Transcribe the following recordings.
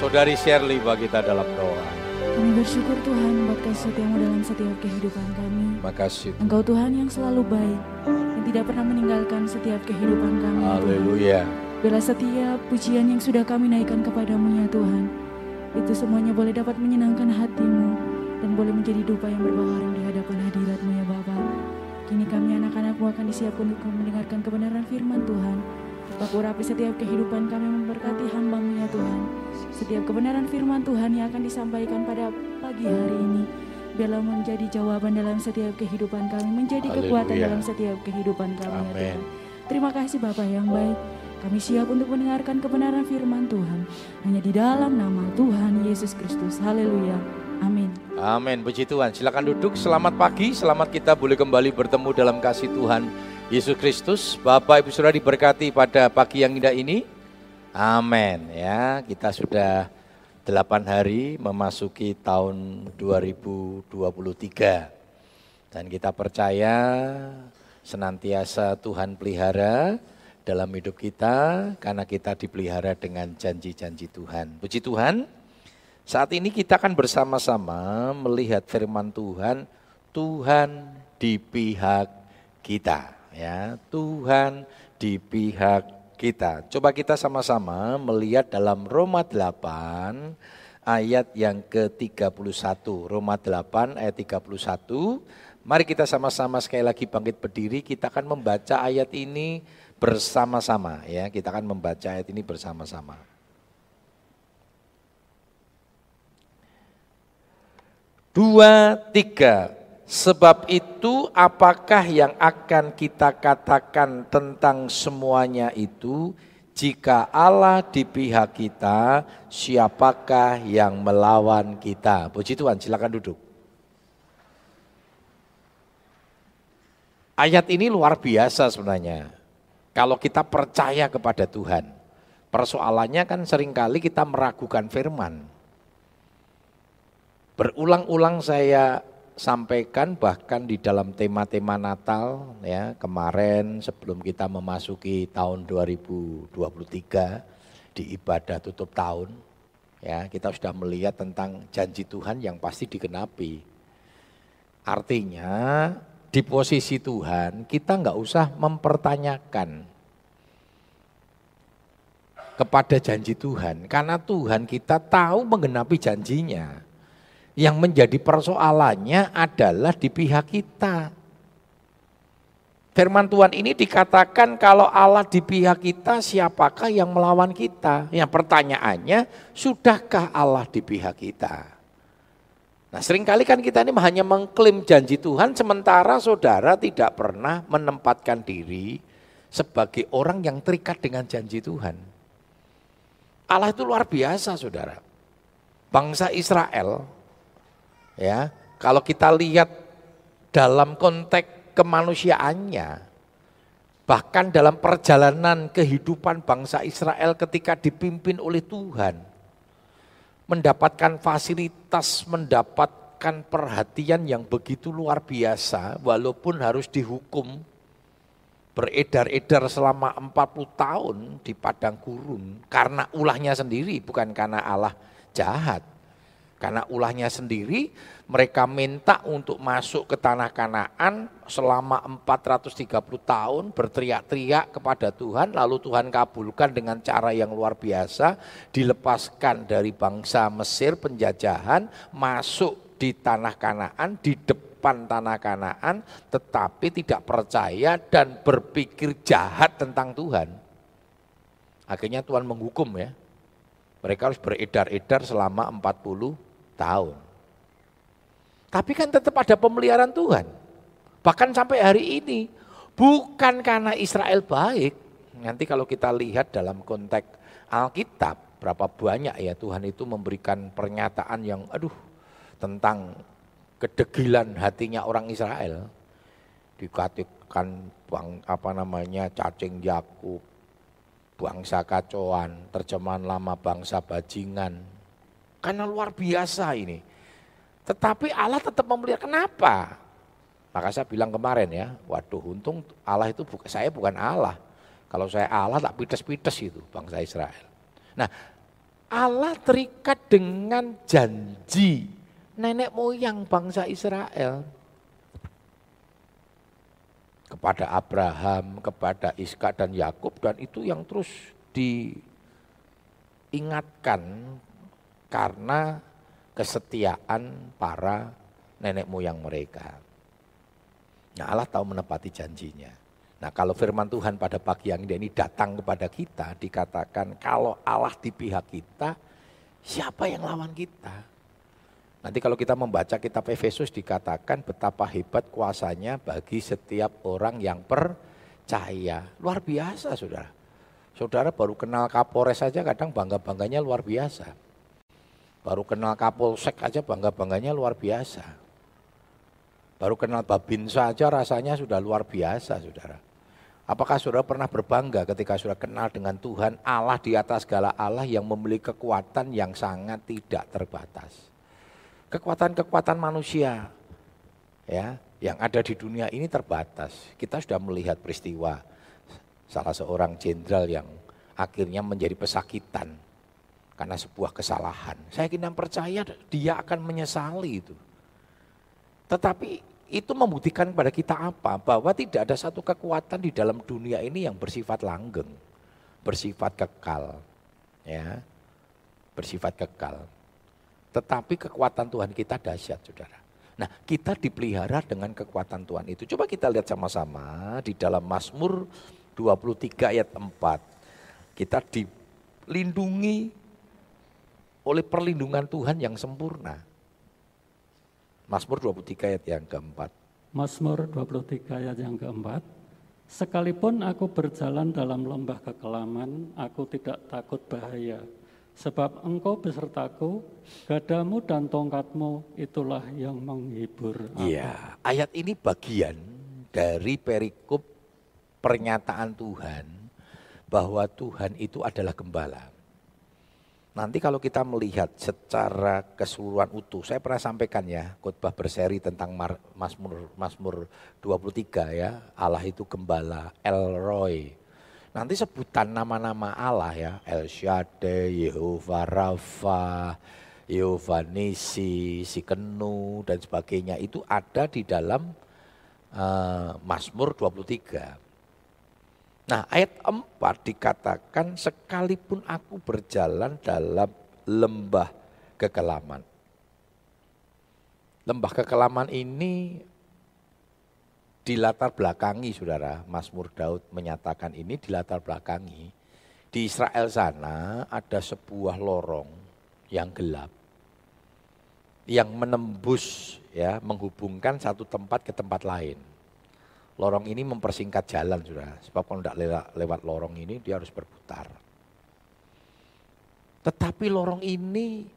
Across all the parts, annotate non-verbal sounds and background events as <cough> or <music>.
Saudari Shirley bagi kita dalam doa. Kami bersyukur Tuhan buat kasih setiamu dalam setiap kehidupan kami. Makasih. Engkau Tuhan yang selalu baik, yang tidak pernah meninggalkan setiap kehidupan kami. ya. Haleluya. Bila setiap pujian yang sudah kami naikkan kepadamu ya Tuhan, itu semuanya boleh dapat menyenangkan hatimu dan boleh menjadi dupa yang berbaharing di hadapan hadiratmu ya Bapa. Kini kami anak-anakmu akan disiapkan untuk mendengarkan kebenaran firman Tuhan. Bapa urapi setiap kehidupan kami memberkati hambamu ya Tuhan. Setiap kebenaran firman Tuhan yang akan disampaikan pada pagi hari ini. Biarlah menjadi jawaban dalam setiap kehidupan kami, menjadi kekuatan Haleluya. dalam setiap kehidupan kami ya Amin. Tuhan. Terima kasih Bapak yang baik. Kami siap untuk mendengarkan kebenaran firman Tuhan. Hanya di dalam nama Tuhan Yesus Kristus. Haleluya. Amin. Amin. Puji Tuhan. Silakan duduk. Selamat pagi. Selamat kita boleh kembali bertemu dalam kasih Tuhan Yesus Kristus. Bapak Ibu Saudara diberkati pada pagi yang indah ini. Amin. Ya, kita sudah 8 hari memasuki tahun 2023. Dan kita percaya senantiasa Tuhan pelihara dalam hidup kita karena kita dipelihara dengan janji-janji Tuhan. Puji Tuhan. Saat ini kita akan bersama-sama melihat firman Tuhan, Tuhan di pihak kita, ya. Tuhan di pihak kita. Coba kita sama-sama melihat dalam Roma 8 ayat yang ke-31. Roma 8 ayat 31. Mari kita sama-sama sekali lagi bangkit berdiri, kita akan membaca ayat ini bersama-sama ya. Kita akan membaca ayat ini bersama-sama. Dua, tiga. Sebab itu apakah yang akan kita katakan tentang semuanya itu? Jika Allah di pihak kita, siapakah yang melawan kita? Puji Tuhan, silakan duduk. Ayat ini luar biasa sebenarnya. Kalau kita percaya kepada Tuhan. Persoalannya kan sering kali kita meragukan firman. Berulang-ulang saya sampaikan bahkan di dalam tema-tema Natal ya kemarin sebelum kita memasuki tahun 2023 di ibadah tutup tahun ya kita sudah melihat tentang janji Tuhan yang pasti digenapi. Artinya di posisi Tuhan kita nggak usah mempertanyakan kepada janji Tuhan karena Tuhan kita tahu menggenapi janjinya. Yang menjadi persoalannya adalah di pihak kita. Firman Tuhan ini dikatakan kalau Allah di pihak kita siapakah yang melawan kita? Yang pertanyaannya, sudahkah Allah di pihak kita? Nah sering kali kan kita ini hanya mengklaim janji Tuhan sementara saudara tidak pernah menempatkan diri sebagai orang yang terikat dengan janji Tuhan. Allah itu luar biasa saudara. Bangsa Israel ya kalau kita lihat dalam konteks kemanusiaannya bahkan dalam perjalanan kehidupan bangsa Israel ketika dipimpin oleh Tuhan mendapatkan fasilitas mendapatkan perhatian yang begitu luar biasa walaupun harus dihukum beredar-edar selama 40 tahun di padang gurun karena ulahnya sendiri bukan karena Allah jahat karena ulahnya sendiri mereka minta untuk masuk ke tanah Kanaan selama 430 tahun berteriak-teriak kepada Tuhan lalu Tuhan kabulkan dengan cara yang luar biasa dilepaskan dari bangsa Mesir penjajahan masuk di tanah Kanaan di depan tanah Kanaan tetapi tidak percaya dan berpikir jahat tentang Tuhan. Akhirnya Tuhan menghukum ya. Mereka harus beredar-edar selama 40 tahun. Tapi kan tetap ada pemeliharaan Tuhan. Bahkan sampai hari ini. Bukan karena Israel baik. Nanti kalau kita lihat dalam konteks Alkitab. Berapa banyak ya Tuhan itu memberikan pernyataan yang aduh. Tentang kedegilan hatinya orang Israel. Dikatakan bang, apa namanya cacing Yakub. Bangsa kacauan, terjemahan lama bangsa bajingan, karena luar biasa ini. Tetapi Allah tetap memelihara. Kenapa? Maka saya bilang kemarin ya, waduh untung Allah itu bukan saya bukan Allah. Kalau saya Allah tak pites-pites itu bangsa Israel. Nah, Allah terikat dengan janji nenek moyang bangsa Israel. Kepada Abraham, kepada Iska dan Yakub dan itu yang terus diingatkan karena kesetiaan para nenek moyang mereka. Nah Allah tahu menepati janjinya. Nah kalau firman Tuhan pada pagi yang ini datang kepada kita dikatakan kalau Allah di pihak kita, siapa yang lawan kita? Nanti kalau kita membaca kitab Efesus dikatakan betapa hebat kuasanya bagi setiap orang yang percaya. Luar biasa saudara. Saudara baru kenal Kapolres saja kadang bangga-bangganya luar biasa. Baru kenal Kapolsek aja bangga-bangganya luar biasa. Baru kenal Babinsa saja rasanya sudah luar biasa saudara. Apakah saudara pernah berbangga ketika saudara kenal dengan Tuhan Allah di atas segala Allah yang memiliki kekuatan yang sangat tidak terbatas kekuatan-kekuatan manusia ya yang ada di dunia ini terbatas. Kita sudah melihat peristiwa salah seorang jenderal yang akhirnya menjadi pesakitan karena sebuah kesalahan. Saya kira percaya dia akan menyesali itu. Tetapi itu membuktikan kepada kita apa? Bahwa tidak ada satu kekuatan di dalam dunia ini yang bersifat langgeng, bersifat kekal. Ya, bersifat kekal. Tetapi kekuatan Tuhan kita dahsyat, saudara. Nah, kita dipelihara dengan kekuatan Tuhan itu. Coba kita lihat sama-sama di dalam Mazmur 23 ayat 4. Kita dilindungi oleh perlindungan Tuhan yang sempurna. Mazmur 23 ayat yang keempat. Mazmur 23 ayat yang keempat. Sekalipun aku berjalan dalam lembah kekelaman, aku tidak takut bahaya Sebab engkau besertaku, gadamu dan tongkatmu itulah yang menghibur aku. Iya, ayat ini bagian dari perikop pernyataan Tuhan bahwa Tuhan itu adalah gembala. Nanti kalau kita melihat secara keseluruhan utuh, saya pernah sampaikan ya khotbah berseri tentang Mazmur Mazmur 23 ya, Allah itu gembala, El Roy, Nanti sebutan nama-nama Allah ya, El Shaddai, Yehova Rafa, Yehova Nisi, Sikenu dan sebagainya itu ada di dalam uh, Mazmur 23. Nah ayat 4 dikatakan sekalipun aku berjalan dalam lembah kekelaman. Lembah kekelaman ini dilatar belakangi saudara, Mazmur Daud menyatakan ini dilatar belakangi. Di Israel sana ada sebuah lorong yang gelap yang menembus ya menghubungkan satu tempat ke tempat lain. Lorong ini mempersingkat jalan saudara, sebab kalau tidak lewat, lewat lorong ini dia harus berputar. Tetapi lorong ini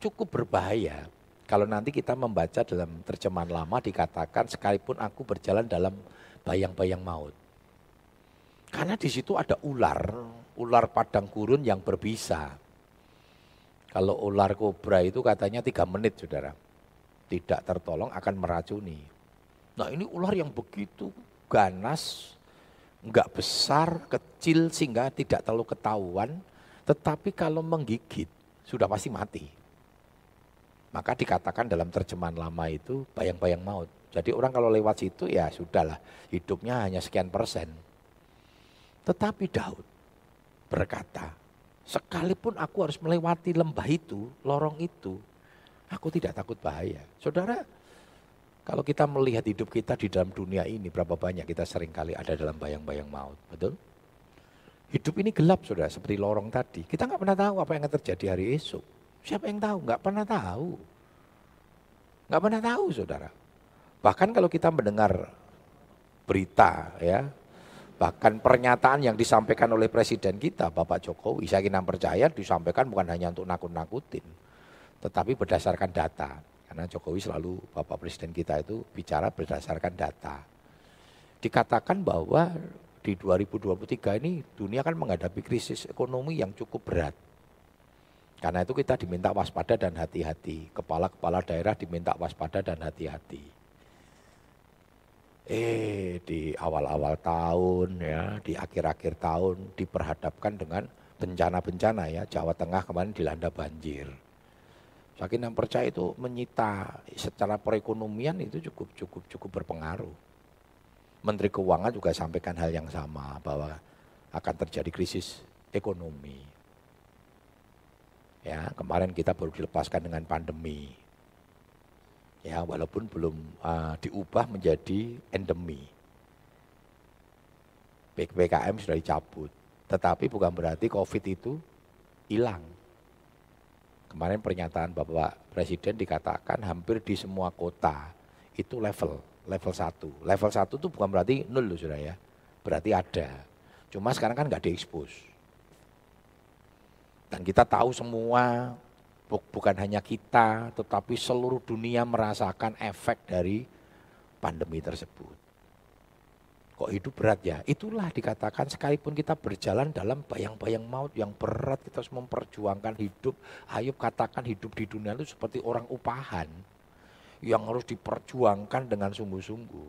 cukup berbahaya kalau nanti kita membaca dalam terjemahan lama dikatakan sekalipun aku berjalan dalam bayang-bayang maut. Karena di situ ada ular, ular padang gurun yang berbisa. Kalau ular kobra itu katanya tiga menit saudara. Tidak tertolong akan meracuni. Nah ini ular yang begitu ganas, enggak besar, kecil sehingga tidak terlalu ketahuan. Tetapi kalau menggigit sudah pasti mati. Maka dikatakan dalam terjemahan lama itu bayang-bayang maut. Jadi orang kalau lewat situ ya sudahlah hidupnya hanya sekian persen. Tetapi Daud berkata, sekalipun aku harus melewati lembah itu, lorong itu, aku tidak takut bahaya. Saudara, kalau kita melihat hidup kita di dalam dunia ini, berapa banyak kita sering kali ada dalam bayang-bayang maut, betul? Hidup ini gelap saudara, seperti lorong tadi. Kita nggak pernah tahu apa yang akan terjadi hari esok. Siapa yang tahu? Nggak pernah tahu. Nggak pernah tahu saudara. Bahkan kalau kita mendengar berita ya, bahkan pernyataan yang disampaikan oleh presiden kita Bapak Jokowi, saya kira percaya disampaikan bukan hanya untuk nakut-nakutin, tetapi berdasarkan data. Karena Jokowi selalu Bapak Presiden kita itu bicara berdasarkan data. Dikatakan bahwa di 2023 ini dunia kan menghadapi krisis ekonomi yang cukup berat karena itu kita diminta waspada dan hati-hati. Kepala-kepala daerah diminta waspada dan hati-hati. Eh di awal-awal tahun ya, di akhir-akhir tahun diperhadapkan dengan bencana-bencana ya, Jawa Tengah kemarin dilanda banjir. Saking yang percaya itu menyita secara perekonomian itu cukup cukup cukup berpengaruh. Menteri Keuangan juga sampaikan hal yang sama bahwa akan terjadi krisis ekonomi. Ya, kemarin kita baru dilepaskan dengan pandemi. Ya, walaupun belum uh, diubah menjadi endemi. PKM sudah dicabut, tetapi bukan berarti COVID itu hilang. Kemarin pernyataan Bapak Presiden dikatakan hampir di semua kota itu level, level 1. Level 1 itu bukan berarti nol loh sudah ya, berarti ada. Cuma sekarang kan nggak diekspos. Dan kita tahu semua, bukan hanya kita, tetapi seluruh dunia merasakan efek dari pandemi tersebut. Kok hidup berat ya? Itulah dikatakan sekalipun kita berjalan dalam bayang-bayang maut yang berat, kita harus memperjuangkan hidup. Ayub katakan hidup di dunia itu seperti orang upahan yang harus diperjuangkan dengan sungguh-sungguh.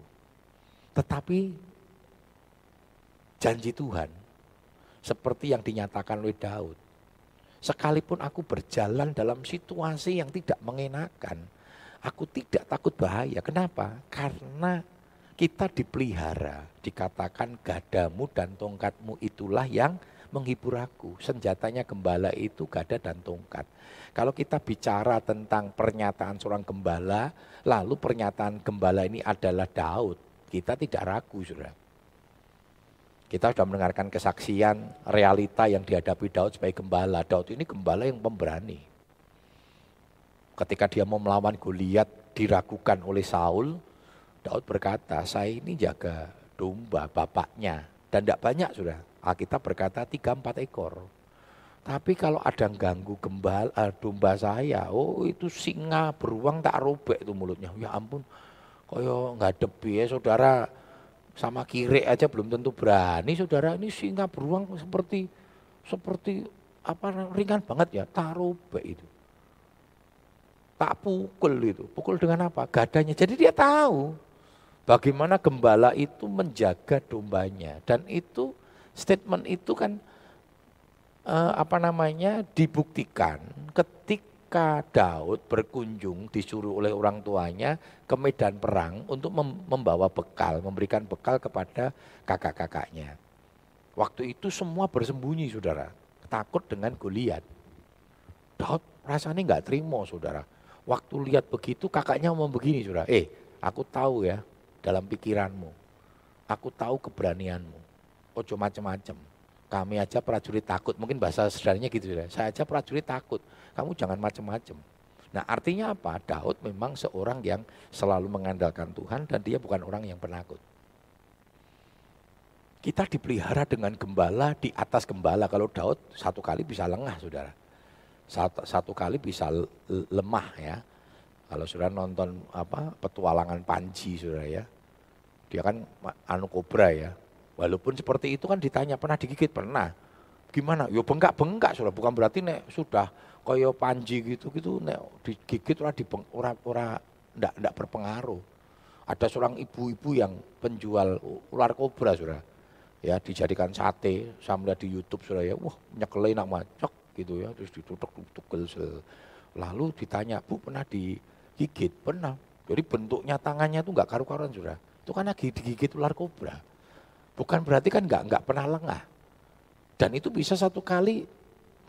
Tetapi janji Tuhan seperti yang dinyatakan oleh Daud. Sekalipun aku berjalan dalam situasi yang tidak mengenakan, aku tidak takut bahaya. Kenapa? Karena kita dipelihara, dikatakan gadamu dan tongkatmu itulah yang menghibur aku. Senjatanya gembala itu gada dan tongkat. Kalau kita bicara tentang pernyataan seorang gembala, lalu pernyataan gembala ini adalah Daud, kita tidak ragu, saudara. Kita sudah mendengarkan kesaksian realita yang dihadapi Daud sebagai gembala. Daud ini gembala yang pemberani. Ketika dia mau melawan Goliat diragukan oleh Saul, Daud berkata, saya ini jaga domba bapaknya. Dan tidak banyak sudah. Alkitab berkata tiga empat ekor. Tapi kalau ada yang ganggu gembal, uh, domba saya, oh itu singa beruang tak robek itu mulutnya. Ya ampun, koyo nggak debi ya saudara sama kiri aja belum tentu berani saudara ini singa beruang seperti seperti apa ringan banget ya taruh itu tak pukul itu pukul dengan apa gadanya jadi dia tahu bagaimana gembala itu menjaga dombanya dan itu statement itu kan eh, apa namanya dibuktikan ketika Daud berkunjung disuruh oleh orang tuanya ke medan perang untuk membawa bekal, memberikan bekal kepada kakak-kakaknya. Waktu itu semua bersembunyi saudara, takut dengan Goliat. Daud rasanya nggak terima saudara. Waktu lihat begitu kakaknya mau begini saudara, eh aku tahu ya dalam pikiranmu, aku tahu keberanianmu, ojo macem-macem kami aja prajurit takut, mungkin bahasa sederhananya gitu ya. Saya aja prajurit takut, kamu jangan macam-macam. Nah artinya apa? Daud memang seorang yang selalu mengandalkan Tuhan dan dia bukan orang yang penakut. Kita dipelihara dengan gembala di atas gembala. Kalau Daud satu kali bisa lengah, saudara. Satu, satu kali bisa lemah ya. Kalau saudara nonton apa petualangan Panji, saudara ya. Dia kan anu kobra ya. Walaupun seperti itu kan ditanya pernah digigit? Pernah. Gimana? Yo bengkak-bengkak sudah. Bukan berarti nek sudah kaya panji gitu gitu nek digigit ora di ora ora ndak ndak berpengaruh. Ada seorang ibu-ibu yang penjual ular kobra sudah ya dijadikan sate melihat di YouTube sudah ya. Wah nyekelin nak macok gitu ya. Terus ditutup-tutup lalu ditanya bu pernah digigit? Pernah. Jadi bentuknya tangannya tuh nggak karu-karuan sudah itu kan lagi digigit ular kobra Bukan berarti kan nggak nggak pernah lengah. Dan itu bisa satu kali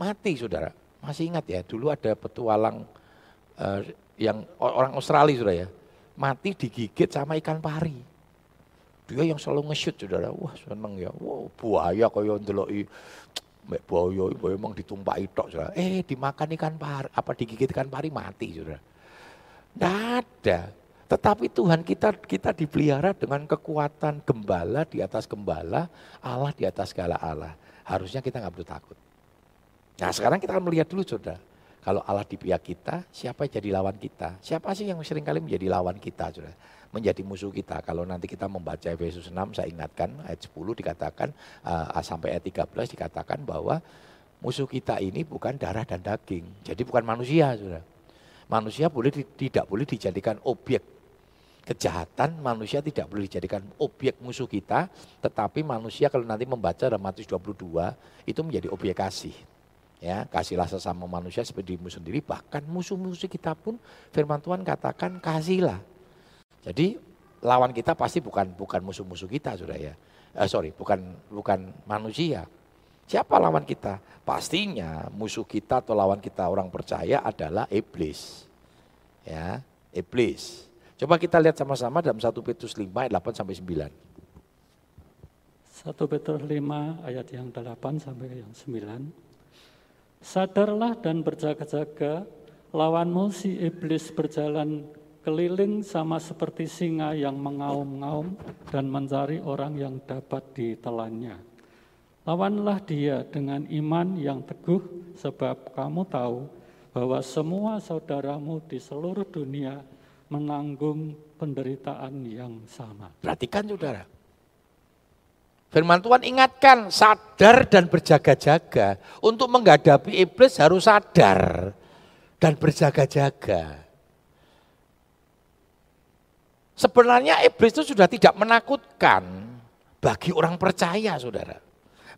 mati, saudara. Masih ingat ya, dulu ada petualang uh, yang orang Australia, saudara ya, mati digigit sama ikan pari. Dia yang selalu nge-shoot, saudara. Wah seneng ya, wah buaya kaya ndeloki Mbak boyo, boyo emang ditumpah tok, saudara. Eh dimakan ikan pari, apa digigit ikan pari mati, saudara. Tidak. Tetapi Tuhan kita kita dipelihara dengan kekuatan gembala di atas gembala, Allah di atas segala Allah. Harusnya kita nggak perlu takut. Nah sekarang kita akan melihat dulu saudara. Kalau Allah di pihak kita, siapa yang jadi lawan kita? Siapa sih yang sering kali menjadi lawan kita saudara? Menjadi musuh kita. Kalau nanti kita membaca Efesus 6, saya ingatkan ayat 10 dikatakan, uh, sampai ayat 13 dikatakan bahwa musuh kita ini bukan darah dan daging. Jadi bukan manusia saudara. Manusia boleh tidak boleh dijadikan objek kejahatan manusia tidak boleh dijadikan objek musuh kita, tetapi manusia kalau nanti membaca dalam Matius 22 itu menjadi objek kasih. Ya, kasihlah sesama manusia seperti dirimu sendiri, bahkan musuh-musuh kita pun firman Tuhan katakan kasihlah. Jadi lawan kita pasti bukan bukan musuh-musuh kita, Saudara ya. Eh, sorry, bukan bukan manusia. Siapa lawan kita? Pastinya musuh kita atau lawan kita orang percaya adalah iblis. Ya, iblis. Coba kita lihat sama-sama dalam 1 Petrus 5 ayat 8 sampai 9. 1 Petrus 5 ayat yang 8 sampai yang 9. Sadarlah dan berjaga-jaga, lawanmu si iblis berjalan keliling sama seperti singa yang mengaum-ngaum dan mencari orang yang dapat ditelannya. Lawanlah dia dengan iman yang teguh sebab kamu tahu bahwa semua saudaramu di seluruh dunia menanggung penderitaan yang sama. Perhatikan saudara, Firman Tuhan ingatkan, sadar dan berjaga-jaga. Untuk menghadapi iblis harus sadar dan berjaga-jaga. Sebenarnya iblis itu sudah tidak menakutkan bagi orang percaya, saudara.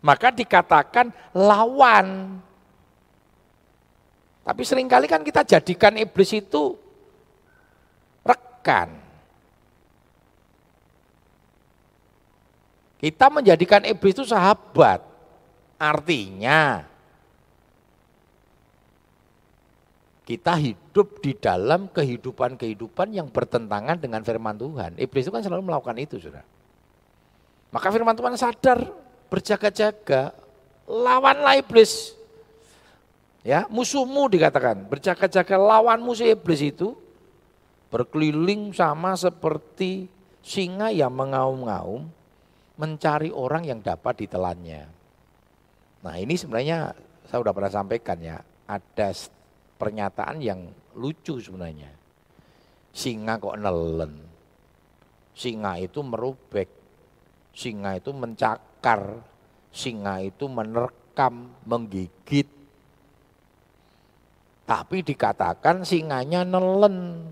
Maka dikatakan lawan. Tapi sering kali kan kita jadikan iblis itu Kita menjadikan iblis itu sahabat. Artinya kita hidup di dalam kehidupan-kehidupan yang bertentangan dengan firman Tuhan. Iblis itu kan selalu melakukan itu, Saudara. Maka firman Tuhan sadar, berjaga-jaga, lawanlah iblis. Ya, musuhmu dikatakan, berjaga-jaga lawanmu si iblis itu berkeliling sama seperti singa yang mengaum-ngaum mencari orang yang dapat ditelannya. Nah ini sebenarnya saya sudah pernah sampaikan ya, ada pernyataan yang lucu sebenarnya. Singa kok nelen, singa itu merubek, singa itu mencakar, singa itu menerkam, menggigit. Tapi dikatakan singanya nelen.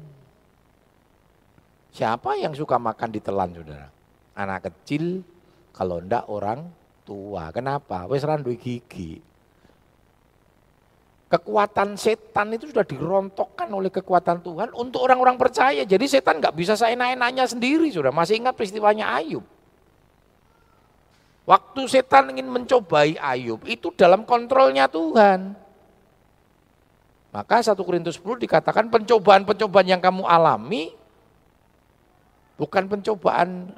Siapa yang suka makan ditelan saudara? Anak kecil, kalau ndak orang tua. Kenapa? Wes randu gigi. Kekuatan setan itu sudah dirontokkan oleh kekuatan Tuhan untuk orang-orang percaya. Jadi setan nggak bisa saya enaknya sendiri, sudah masih ingat peristiwanya Ayub. Waktu setan ingin mencobai Ayub, itu dalam kontrolnya Tuhan. Maka 1 Korintus 10 dikatakan pencobaan-pencobaan yang kamu alami bukan pencobaan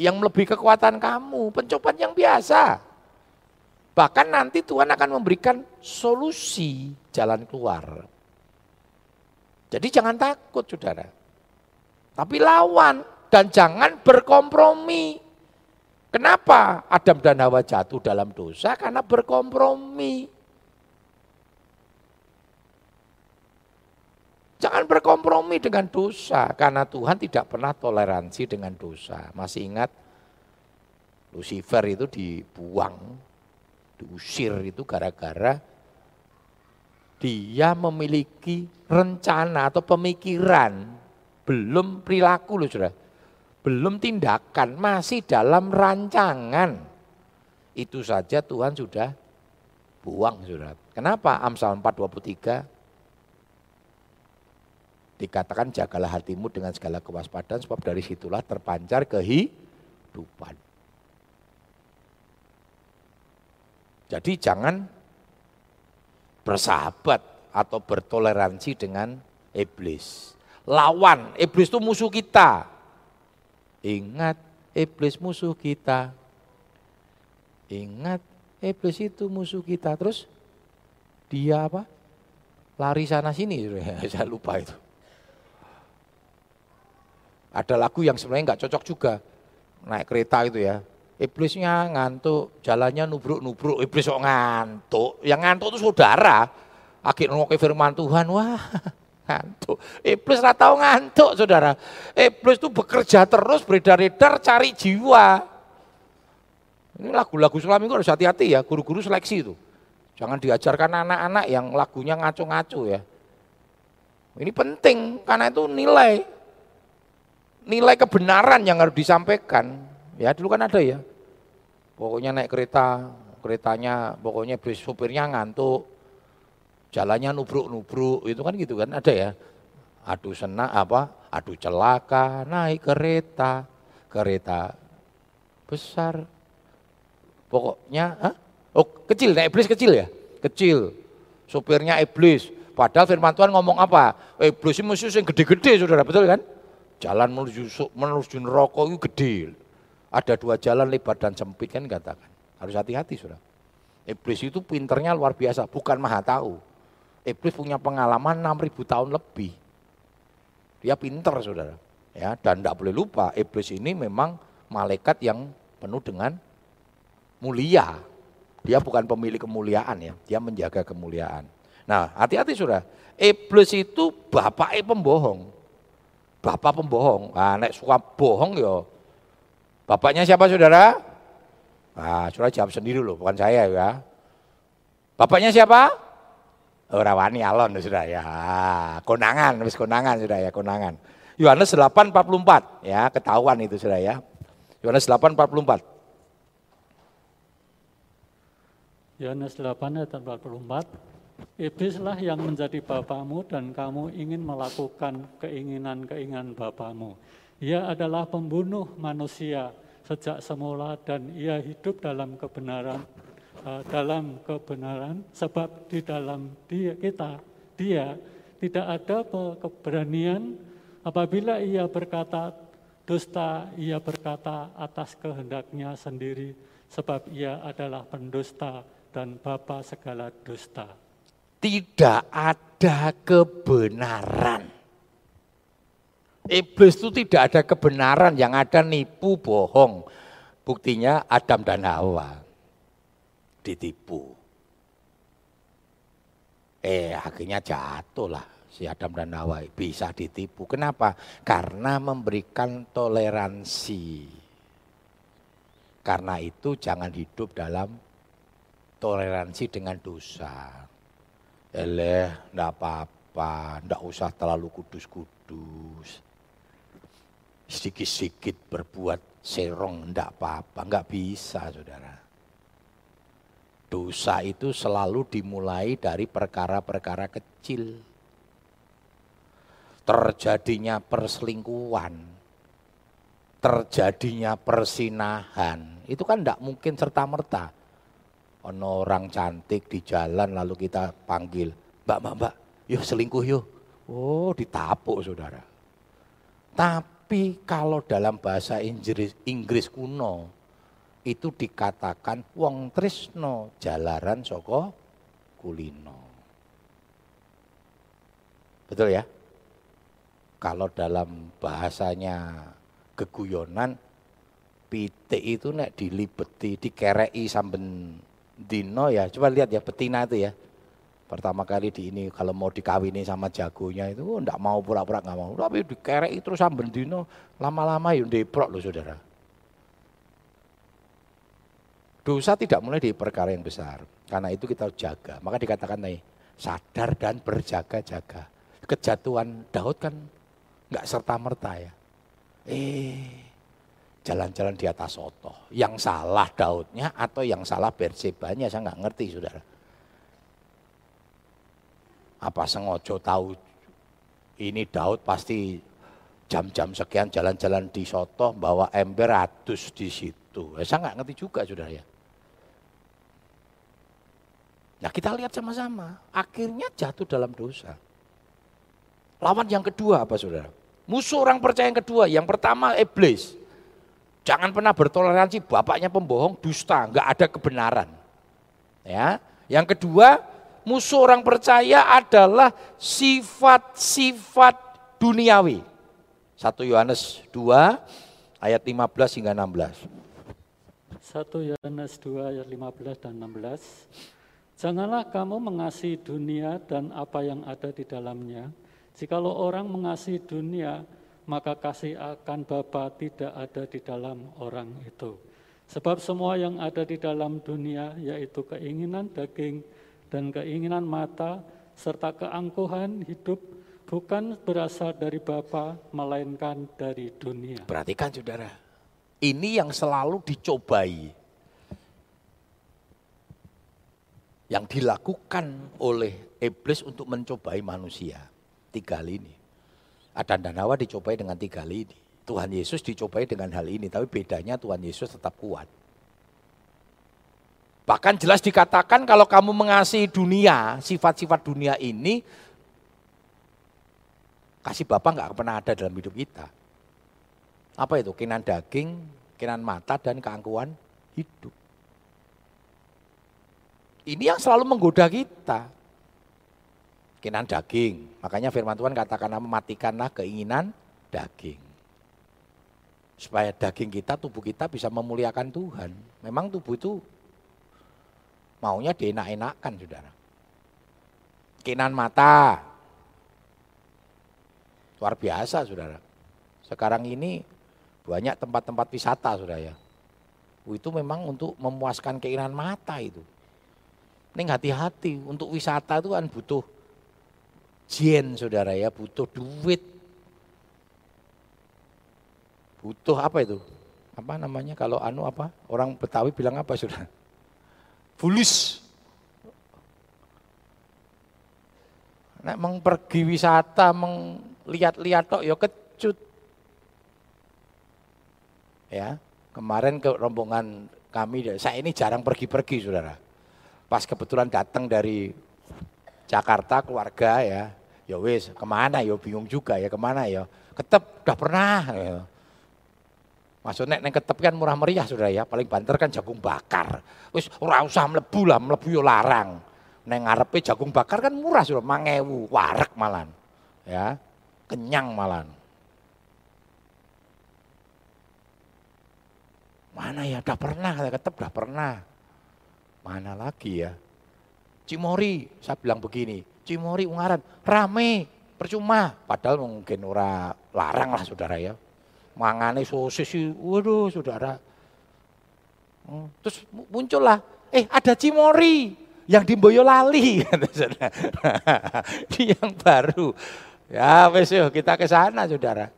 yang melebihi kekuatan kamu, pencobaan yang biasa. Bahkan nanti Tuhan akan memberikan solusi jalan keluar. Jadi jangan takut saudara. Tapi lawan dan jangan berkompromi. Kenapa Adam dan Hawa jatuh dalam dosa? Karena berkompromi. Jangan berkompromi dengan dosa, karena Tuhan tidak pernah toleransi dengan dosa. Masih ingat Lucifer itu dibuang, diusir itu gara-gara dia memiliki rencana atau pemikiran, belum perilaku loh sudah, belum tindakan, masih dalam rancangan. Itu saja Tuhan sudah buang sudah. Kenapa? Amsal 423 Dikatakan jagalah hatimu dengan segala kewaspadaan sebab dari situlah terpancar kehidupan. Jadi jangan bersahabat atau bertoleransi dengan iblis. Lawan, iblis itu musuh kita. Ingat, iblis musuh kita. Ingat, iblis itu musuh kita. Terus dia apa? Lari sana sini, <laughs> saya lupa itu. Ada lagu yang sebenarnya nggak cocok juga. Naik kereta itu ya. Iblisnya ngantuk, jalannya nubruk-nubruk, iblis kok ngantuk. Yang ngantuk itu saudara. Akhir ngoke firman Tuhan, wah <laughs> ngantuk. Iblis nggak tahu ngantuk saudara. Iblis itu bekerja terus, beredar-edar cari jiwa. Ini lagu-lagu Islam itu harus hati-hati ya, guru-guru seleksi itu. Jangan diajarkan anak-anak yang lagunya ngaco-ngaco ya. Ini penting karena itu nilai nilai kebenaran yang harus disampaikan. Ya dulu kan ada ya. Pokoknya naik kereta, keretanya pokoknya supirnya ngantuk, jalannya nubruk-nubruk, itu kan gitu kan ada ya. Aduh senang apa? Aduh celaka naik kereta, kereta besar. Pokoknya, hah? oh kecil, naik iblis kecil ya? Kecil, supirnya iblis. Padahal firman Tuhan ngomong apa? Iblis ini mesti yang gede-gede saudara, betul kan? Jalan menuju menuju neraka itu gede. Ada dua jalan lebar dan sempit kan katakan. Harus hati-hati sudah. Iblis itu pinternya luar biasa, bukan maha tahu. Iblis punya pengalaman 6000 tahun lebih. Dia pinter saudara. Ya, dan tidak boleh lupa, iblis ini memang malaikat yang penuh dengan mulia. Dia bukan pemilik kemuliaan ya, dia menjaga kemuliaan. Nah, hati-hati sudah. Iblis itu bapak pembohong. Bapak pembohong. Nah, nek suka bohong ya. Bapaknya siapa saudara? Nah, saudara jawab sendiri loh, bukan saya ya. Bapaknya siapa? Oh, Rawani Alon sudah ya. Konangan, habis konangan sudah ya, konangan. Yohanes 8:44 ya, ketahuan itu sudah ya. Yohanes 8:44. Yohanes 8 ayat 44 Iblislah yang menjadi bapamu dan kamu ingin melakukan keinginan-keinginan bapamu. Ia adalah pembunuh manusia sejak semula dan ia hidup dalam kebenaran uh, dalam kebenaran sebab di dalam dia kita dia tidak ada keberanian apabila ia berkata dusta ia berkata atas kehendaknya sendiri sebab ia adalah pendusta dan bapa segala dusta tidak ada kebenaran. Iblis itu tidak ada kebenaran, yang ada nipu, bohong. Buktinya Adam dan Hawa ditipu. Eh akhirnya jatuh lah si Adam dan Hawa bisa ditipu. Kenapa? Karena memberikan toleransi. Karena itu jangan hidup dalam toleransi dengan dosa. Eleh, ndak apa-apa, ndak usah terlalu kudus-kudus. Sedikit-sedikit berbuat serong ndak apa-apa, nggak bisa saudara. Dosa itu selalu dimulai dari perkara-perkara kecil. Terjadinya perselingkuhan, terjadinya persinahan, itu kan tidak mungkin serta-merta ono orang cantik di jalan lalu kita panggil, mbak, mbak, mbak, yuk selingkuh yuk. Oh ditapuk saudara. Tapi kalau dalam bahasa Inggris, Inggris kuno, itu dikatakan wong trisno jalaran soko kulino. Betul ya? Kalau dalam bahasanya keguyonan, pitik itu nek dilibeti, dikerei samben dino ya, coba lihat ya betina itu ya. Pertama kali di ini kalau mau dikawini sama jagonya itu oh, enggak mau pura-pura enggak mau. Tapi dikerek terus sambil dino lama-lama ya deprok loh saudara. Dosa tidak mulai di perkara yang besar. Karena itu kita jaga. Maka dikatakan nih, sadar dan berjaga-jaga. Kejatuhan Daud kan enggak serta-merta ya. Eh, jalan-jalan di atas soto. Yang salah Daudnya atau yang salah Bersebanya saya nggak ngerti saudara. Apa sengojo tahu ini Daud pasti jam-jam sekian jalan-jalan di soto bawa ember ratus di situ. Ya, saya nggak ngerti juga saudara ya. Nah kita lihat sama-sama, akhirnya jatuh dalam dosa. Lawan yang kedua apa saudara? Musuh orang percaya yang kedua, yang pertama iblis. Jangan pernah bertoleransi bapaknya pembohong, dusta, nggak ada kebenaran. Ya. Yang kedua, musuh orang percaya adalah sifat-sifat duniawi. 1 Yohanes 2 ayat 15 hingga 16. 1 Yohanes 2 ayat 15 dan 16. Janganlah kamu mengasihi dunia dan apa yang ada di dalamnya. Jikalau orang mengasihi dunia, maka kasih akan Bapa tidak ada di dalam orang itu. Sebab semua yang ada di dalam dunia yaitu keinginan daging dan keinginan mata serta keangkuhan hidup bukan berasal dari Bapa, melainkan dari dunia. Perhatikan saudara, ini yang selalu dicobai. Yang dilakukan oleh iblis untuk mencobai manusia. Tiga hal ini. Adan dan Hawa dicobai dengan tiga hal ini. Tuhan Yesus dicobai dengan hal ini, tapi bedanya Tuhan Yesus tetap kuat. Bahkan jelas dikatakan kalau kamu mengasihi dunia, sifat-sifat dunia ini, kasih Bapak nggak pernah ada dalam hidup kita. Apa itu? Kinan daging, kinan mata, dan keangkuhan hidup. Ini yang selalu menggoda kita. Kinan daging. Makanya firman Tuhan katakan matikanlah keinginan daging. Supaya daging kita, tubuh kita bisa memuliakan Tuhan. Memang tubuh itu maunya dienak-enakan, saudara. Kinan mata. Luar biasa, saudara. Sekarang ini banyak tempat-tempat wisata, saudara ya. Itu memang untuk memuaskan keinginan mata itu. Ini hati-hati, untuk wisata itu kan butuh jen saudara ya, butuh duit. Butuh apa itu? Apa namanya kalau anu apa? Orang Betawi bilang apa saudara? Fulus. Nek meng pergi wisata, menglihat-lihat tok ya kecut. Ya, kemarin ke rombongan kami, saya ini jarang pergi-pergi saudara pas kebetulan datang dari Jakarta keluarga ya, ya wis ke mana ya bingung juga ya ke mana ya, ketep udah pernah. Ya. Maksudnya neng ketep kan murah meriah sudah ya, paling banter kan jagung bakar. Wis ora usah mlebu lah, mlebu yo larang. Neng ngarepe jagung bakar kan murah sudah, mangewu, warek malan. Ya, kenyang malan. Mana ya, udah pernah, ketep udah pernah. Mana lagi ya? Cimori, saya bilang begini, Cimori Ungaran, rame, percuma. Padahal mungkin ora larang lah saudara ya. Mangane sosis, waduh saudara. Hmm, terus muncullah, eh ada Cimori yang di Boyolali. <laughs> <laughs> yang baru. Ya wes kita ke sana saudara.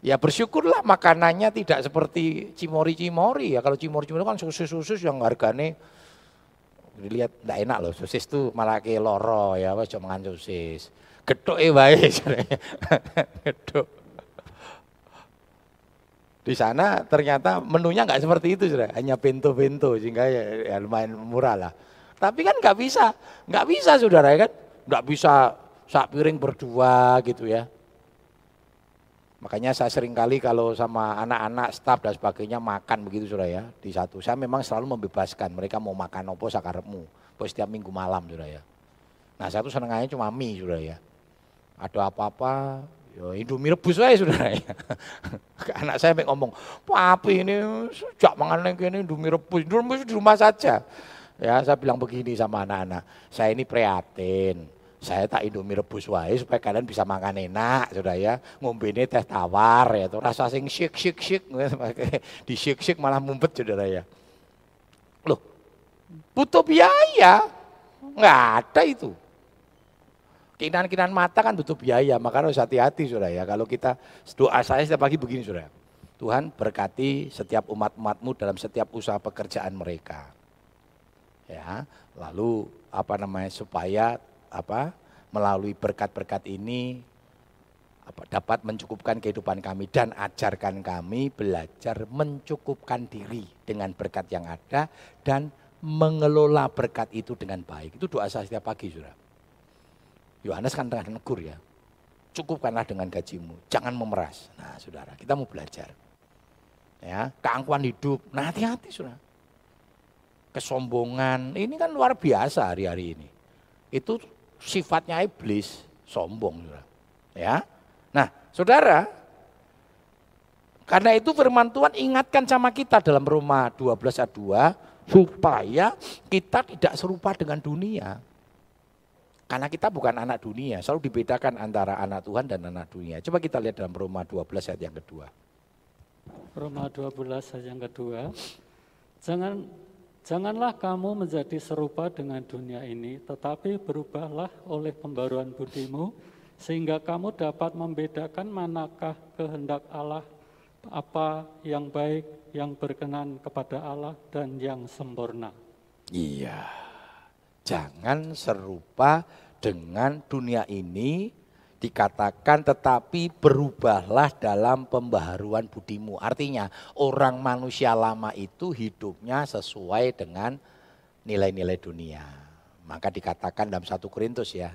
Ya bersyukurlah makanannya tidak seperti cimori-cimori ya. Kalau cimori-cimori kan susus-susus yang harganya dilihat tidak enak loh. Sosis itu malah ke loro ya, wes cuma mangan sosis. Gedok eh baik, gedok. Di sana ternyata menunya nggak seperti itu sudah, hanya bento-bento sehingga ya, ya lumayan murah lah. Tapi kan nggak bisa, nggak bisa saudara ya kan, nggak bisa sak piring berdua gitu ya. Makanya saya sering kali kalau sama anak-anak, staf dan sebagainya makan begitu sudah ya di satu. Saya memang selalu membebaskan mereka mau makan opo sakarepmu. Pokoknya setiap minggu malam sudah ya. Nah saya tuh senengnya cuma mie sudah ya. Ada apa-apa, ya Indomie rebus aja sudah ya. Anak saya ngomong, papi ini sejak mangan lagi ini Indomie rebus, Indomie di rumah saja. Ya saya bilang begini sama anak-anak, saya ini prihatin saya tak indomie rebus wae supaya kalian bisa makan enak sudah ya. Ngombe ini teh tawar ya tuh. Rasa sing syik syik <laughs> di syik syik malah mumpet saudara ya. Loh butuh biaya? Nggak ada itu. Kinan-kinan mata kan butuh biaya maka harus hati-hati sudah ya. Kalau kita doa saya setiap pagi begini sudah Tuhan berkati setiap umat-umatmu dalam setiap usaha pekerjaan mereka. Ya lalu apa namanya supaya apa melalui berkat-berkat ini apa, dapat mencukupkan kehidupan kami dan ajarkan kami belajar mencukupkan diri dengan berkat yang ada dan mengelola berkat itu dengan baik. Itu doa saya setiap pagi, Saudara. Yohanes kan tengah negur ya. Cukupkanlah dengan gajimu, jangan memeras. Nah, Saudara, kita mau belajar. Ya, keangkuhan hidup. Nah, hati-hati, Saudara. Kesombongan, ini kan luar biasa hari-hari ini. Itu sifatnya iblis, sombong. Ya. Nah, saudara, karena itu firman Tuhan ingatkan sama kita dalam Roma 12 ayat 2, supaya kita tidak serupa dengan dunia. Karena kita bukan anak dunia, selalu dibedakan antara anak Tuhan dan anak dunia. Coba kita lihat dalam Roma 12 ayat yang kedua. Roma 12 ayat yang kedua. Jangan Janganlah kamu menjadi serupa dengan dunia ini, tetapi berubahlah oleh pembaruan budimu, sehingga kamu dapat membedakan manakah kehendak Allah, apa yang baik, yang berkenan kepada Allah, dan yang sempurna. Iya, jangan serupa dengan dunia ini dikatakan tetapi berubahlah dalam pembaharuan budimu. Artinya orang manusia lama itu hidupnya sesuai dengan nilai-nilai dunia. Maka dikatakan dalam satu Korintus ya,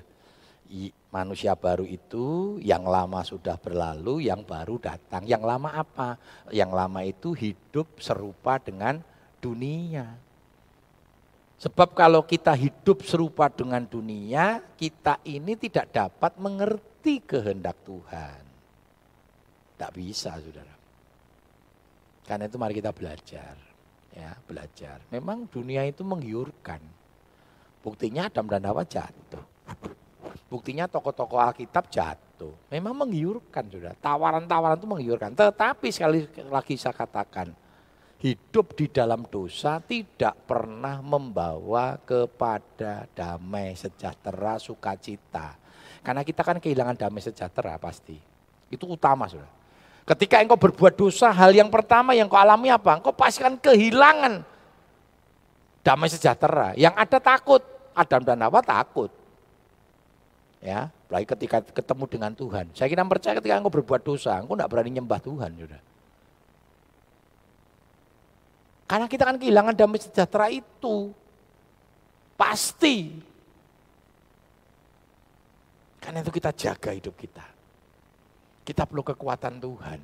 manusia baru itu yang lama sudah berlalu, yang baru datang. Yang lama apa? Yang lama itu hidup serupa dengan dunia. Sebab kalau kita hidup serupa dengan dunia, kita ini tidak dapat mengerti kehendak Tuhan. Tidak bisa, saudara. Karena itu mari kita belajar. Ya, belajar. Memang dunia itu menggiurkan. Buktinya Adam dan Hawa jatuh. Buktinya tokoh-tokoh Alkitab jatuh. Memang menggiurkan, saudara. Tawaran-tawaran itu menggiurkan. Tetapi sekali lagi saya katakan, hidup di dalam dosa tidak pernah membawa kepada damai sejahtera sukacita. Karena kita kan kehilangan damai sejahtera pasti. Itu utama sudah. Ketika engkau berbuat dosa, hal yang pertama yang kau alami apa? Engkau pasti kan kehilangan damai sejahtera. Yang ada takut. Adam dan Hawa takut. Ya, baik ketika ketemu dengan Tuhan. Saya kira percaya ketika engkau berbuat dosa, engkau tidak berani nyembah Tuhan, sudah. Karena kita kan kehilangan damai sejahtera itu. Pasti. Karena itu kita jaga hidup kita. Kita perlu kekuatan Tuhan.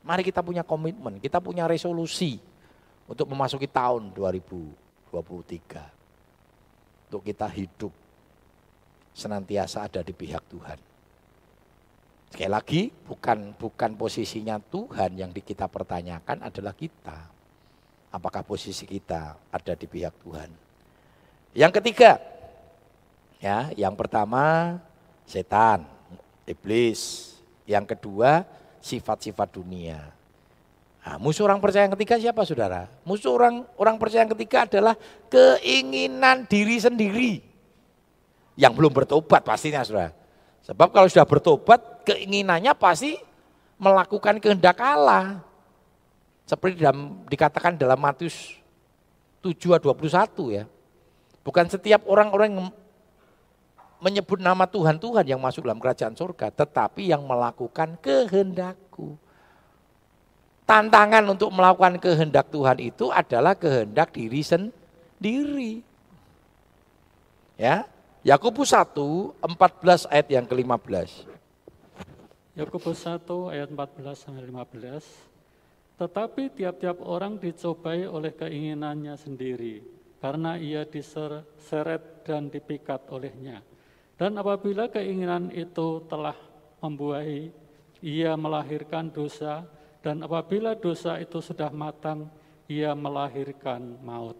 Mari kita punya komitmen, kita punya resolusi untuk memasuki tahun 2023. Untuk kita hidup senantiasa ada di pihak Tuhan. Sekali lagi, bukan bukan posisinya Tuhan yang kita pertanyakan adalah kita apakah posisi kita ada di pihak Tuhan. Yang ketiga, ya, yang pertama setan, iblis. Yang kedua, sifat-sifat dunia. Nah, musuh orang percaya yang ketiga siapa saudara? Musuh orang orang percaya yang ketiga adalah keinginan diri sendiri. Yang belum bertobat pastinya saudara. Sebab kalau sudah bertobat, keinginannya pasti melakukan kehendak Allah. Seperti dalam, dikatakan dalam Matius 7 21 ya. Bukan setiap orang-orang yang menyebut nama Tuhan Tuhan yang masuk dalam kerajaan surga, tetapi yang melakukan kehendakku. Tantangan untuk melakukan kehendak Tuhan itu adalah kehendak diri sendiri. Ya, Yakobus 1 14 ayat yang ke-15. Yakobus 1 ayat 14 sampai 15. Tetapi tiap-tiap orang dicobai oleh keinginannya sendiri, karena ia diseret dan dipikat olehnya. Dan apabila keinginan itu telah membuahi, ia melahirkan dosa, dan apabila dosa itu sudah matang, ia melahirkan maut.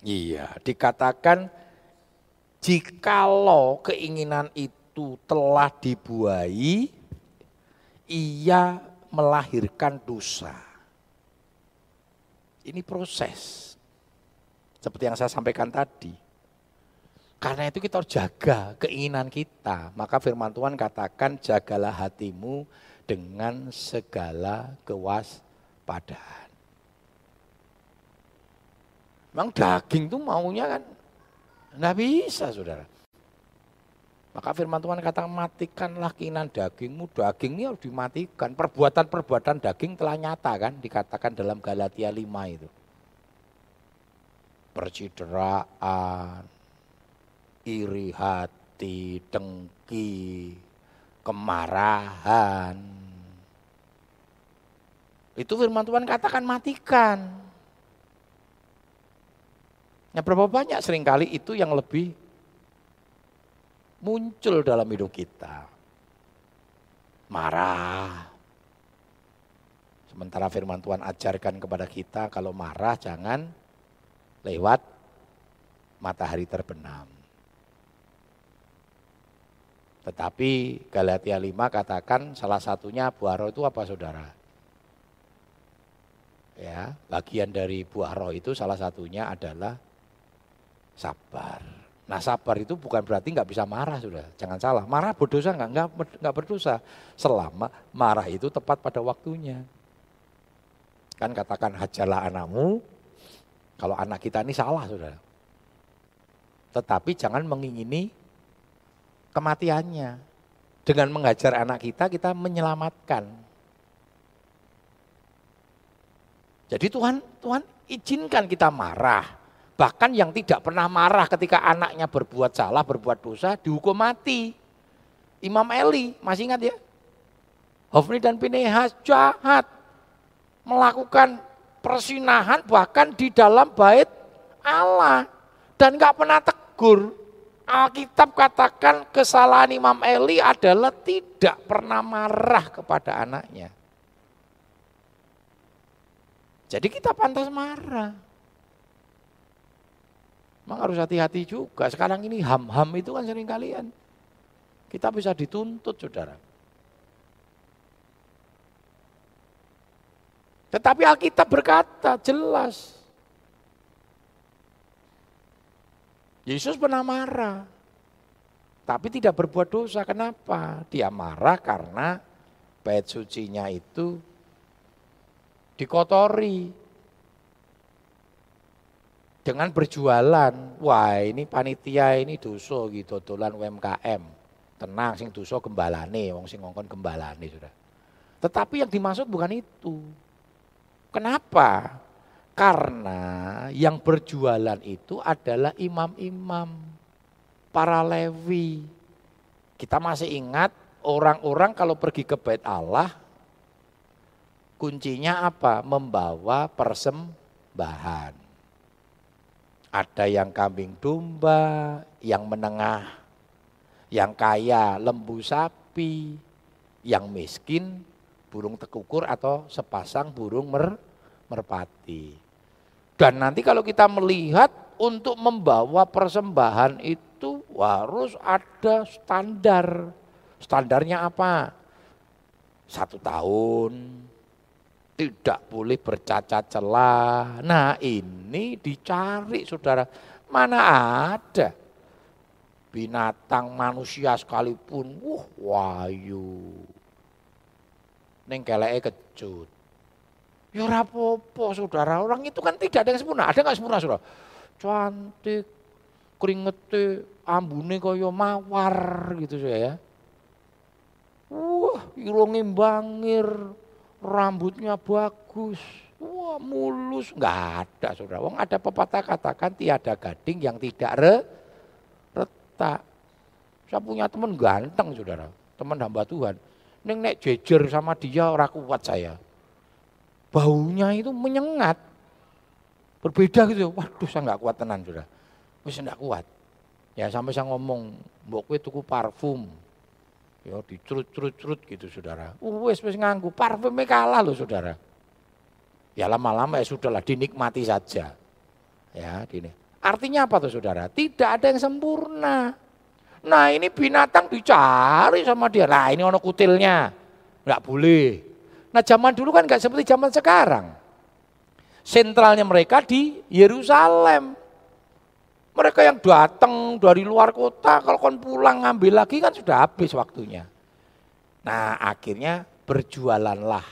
Iya, dikatakan jikalau keinginan itu telah dibuahi, ia melahirkan dosa. Ini proses. Seperti yang saya sampaikan tadi. Karena itu kita harus jaga keinginan kita. Maka firman Tuhan katakan jagalah hatimu dengan segala kewaspadaan. Memang daging tuh maunya kan nggak bisa saudara. Maka firman Tuhan kata matikanlah keinginan dagingmu, daging ini harus dimatikan. Perbuatan-perbuatan daging telah nyata kan, dikatakan dalam Galatia 5 itu. Percideraan, iri hati, dengki, kemarahan. Itu firman Tuhan katakan matikan. Ya berapa banyak sering kali itu yang lebih muncul dalam hidup kita. Marah. Sementara firman Tuhan ajarkan kepada kita kalau marah jangan lewat matahari terbenam. Tetapi Galatia 5 katakan salah satunya buah roh itu apa saudara? Ya, bagian dari buah roh itu salah satunya adalah sabar. Nah sabar itu bukan berarti nggak bisa marah sudah, jangan salah. Marah berdosa nggak? Nggak, nggak berdosa. Selama marah itu tepat pada waktunya. Kan katakan hajalah anakmu, kalau anak kita ini salah sudah. Tetapi jangan mengingini kematiannya. Dengan mengajar anak kita, kita menyelamatkan. Jadi Tuhan, Tuhan izinkan kita marah. Bahkan yang tidak pernah marah ketika anaknya berbuat salah, berbuat dosa, dihukum mati. Imam Eli, masih ingat ya? Hofni dan Pinehas jahat. Melakukan persinahan bahkan di dalam bait Allah. Dan nggak pernah tegur. Alkitab katakan kesalahan Imam Eli adalah tidak pernah marah kepada anaknya. Jadi kita pantas marah. Memang harus hati-hati juga. Sekarang ini ham-ham itu kan sering kalian. Kita bisa dituntut saudara. Tetapi Alkitab berkata jelas. Yesus pernah marah. Tapi tidak berbuat dosa. Kenapa? Dia marah karena bait sucinya itu dikotori dengan berjualan. Wah, ini panitia ini dosa gitu, dolan UMKM. Tenang sing dosa gembalane, wong sing ngongkon gembalane sudah. Tetapi yang dimaksud bukan itu. Kenapa? Karena yang berjualan itu adalah imam-imam, para lewi. Kita masih ingat orang-orang kalau pergi ke bait Allah, kuncinya apa? Membawa persembahan. Ada yang kambing domba, yang menengah, yang kaya lembu sapi, yang miskin burung tekukur atau sepasang burung mer, merpati. Dan nanti kalau kita melihat untuk membawa persembahan itu harus ada standar. Standarnya apa? Satu tahun, tidak boleh bercacat celah. Nah ini dicari saudara, mana ada binatang manusia sekalipun, wah wayu. Neng kecut. Ya rapopo saudara, orang itu kan tidak ada yang sempurna. Ada nggak sempurna saudara? Cantik, keringete, ambune kaya mawar gitu ya. Wah, irunge bangir, rambutnya bagus, wah mulus, nggak ada saudara. Wong ada pepatah katakan tiada gading yang tidak re, retak. Saya punya teman ganteng saudara, teman hamba Tuhan. Neng nek jejer sama dia orang kuat saya. Baunya itu menyengat. Berbeda gitu. Waduh saya nggak kuat tenan saudara. Wis nggak kuat. Ya sampai saya ngomong, mbok kowe tuku parfum, Ya dicurut-curut-curut gitu saudara. Wes wes nganggu parfumnya kalah loh saudara. Ya lama-lama ya sudahlah dinikmati saja. Ya, gini. Artinya apa tuh saudara? Tidak ada yang sempurna. Nah ini binatang dicari sama dia. Nah ini ono kutilnya. Enggak boleh. Nah zaman dulu kan enggak seperti zaman sekarang. Sentralnya mereka di Yerusalem. Mereka yang datang dari luar kota, kalau kon pulang ngambil lagi kan sudah habis waktunya. Nah akhirnya berjualanlah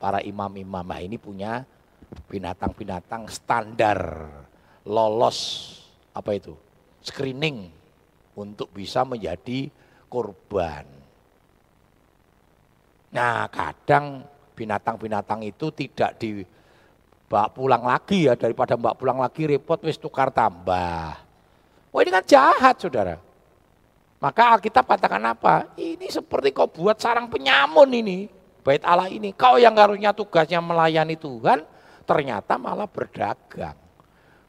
para imam-imam. Nah ini punya binatang-binatang standar, lolos apa itu, screening untuk bisa menjadi korban. Nah kadang binatang-binatang itu tidak di mbak pulang lagi ya daripada mbak pulang lagi repot wis tukar tambah. Wah ini kan jahat saudara. Maka Alkitab katakan apa? Ini seperti kau buat sarang penyamun ini. Bait Allah ini. Kau yang harusnya tugasnya melayani Tuhan, ternyata malah berdagang.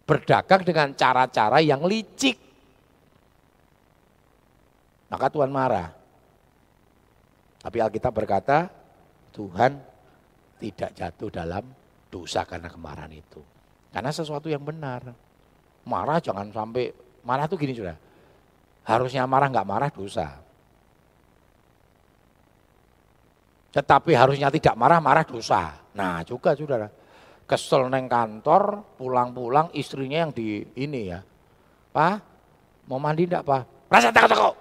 Berdagang dengan cara-cara yang licik. Maka Tuhan marah. Tapi Alkitab berkata, Tuhan tidak jatuh dalam dosa karena kemarahan itu. Karena sesuatu yang benar. Marah jangan sampai, marah tuh gini sudah. Harusnya marah nggak marah dosa. Tetapi harusnya tidak marah, marah dosa. Nah juga saudara. Kesel neng kantor, pulang-pulang istrinya yang di ini ya. Pak, Mau mandi enggak, Pak? Rasa takut-takut.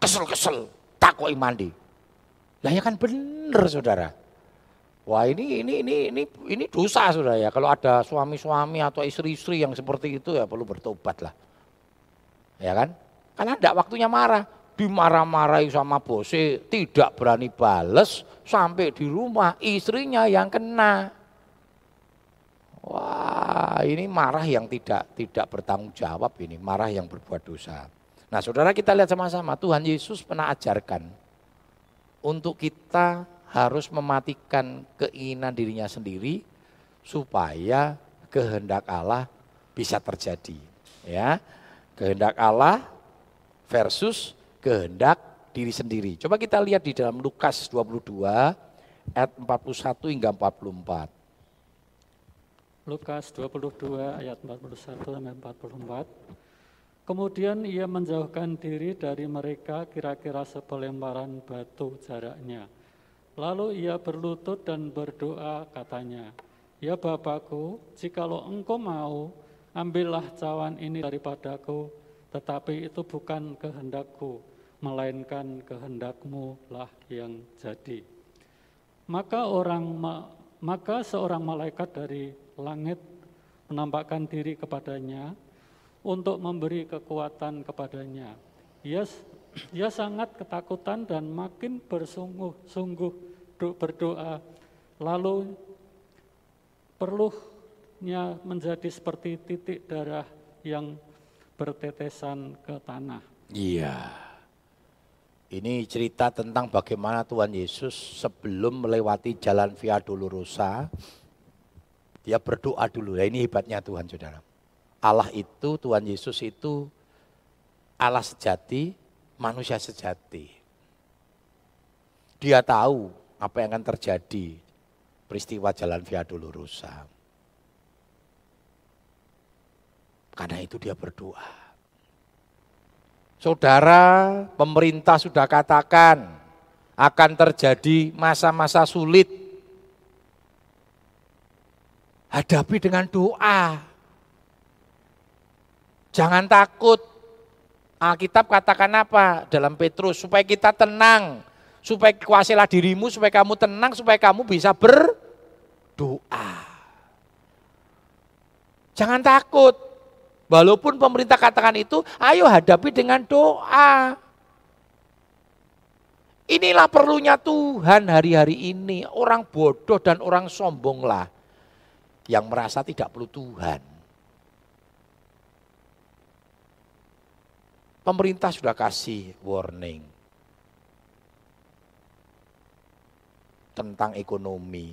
Kesel-kesel, takut mandi. Lah ya kan bener, Saudara. Wah ini ini ini ini ini dosa sudah ya. Kalau ada suami-suami atau istri-istri yang seperti itu ya perlu bertobat lah. Ya kan? Karena tidak waktunya marah. Dimarah-marahi sama bose, tidak berani bales, sampai di rumah istrinya yang kena. Wah, ini marah yang tidak tidak bertanggung jawab ini, marah yang berbuat dosa. Nah, Saudara kita lihat sama-sama, Tuhan Yesus pernah ajarkan untuk kita harus mematikan keinginan dirinya sendiri supaya kehendak Allah bisa terjadi. Ya, kehendak Allah versus kehendak diri sendiri. Coba kita lihat di dalam Lukas 22 ayat 41 hingga 44. Lukas 22 ayat 41 sampai 44. Kemudian ia menjauhkan diri dari mereka kira-kira sepelemparan batu jaraknya Lalu ia berlutut dan berdoa katanya, Ya Bapakku, jikalau engkau mau, ambillah cawan ini daripadaku, tetapi itu bukan kehendakku, melainkan kehendakmu lah yang jadi. Maka orang maka seorang malaikat dari langit menampakkan diri kepadanya untuk memberi kekuatan kepadanya. Ia, ia sangat ketakutan dan makin bersungguh-sungguh berdoa, lalu perlunya menjadi seperti titik darah yang bertetesan ke tanah. Iya. Ini cerita tentang bagaimana Tuhan Yesus sebelum melewati jalan Via Dolorosa, dia berdoa dulu. Nah, ini hebatnya Tuhan Saudara. Allah itu, Tuhan Yesus itu Allah sejati, manusia sejati. Dia tahu apa yang akan terjadi peristiwa jalan Via Dolorosa. Karena itu dia berdoa. Saudara, pemerintah sudah katakan akan terjadi masa-masa sulit. Hadapi dengan doa. Jangan takut. Alkitab katakan apa dalam Petrus supaya kita tenang supaya kuasilah dirimu, supaya kamu tenang, supaya kamu bisa berdoa. Jangan takut. Walaupun pemerintah katakan itu, ayo hadapi dengan doa. Inilah perlunya Tuhan hari-hari ini. Orang bodoh dan orang sombonglah yang merasa tidak perlu Tuhan. Pemerintah sudah kasih warning. tentang ekonomi,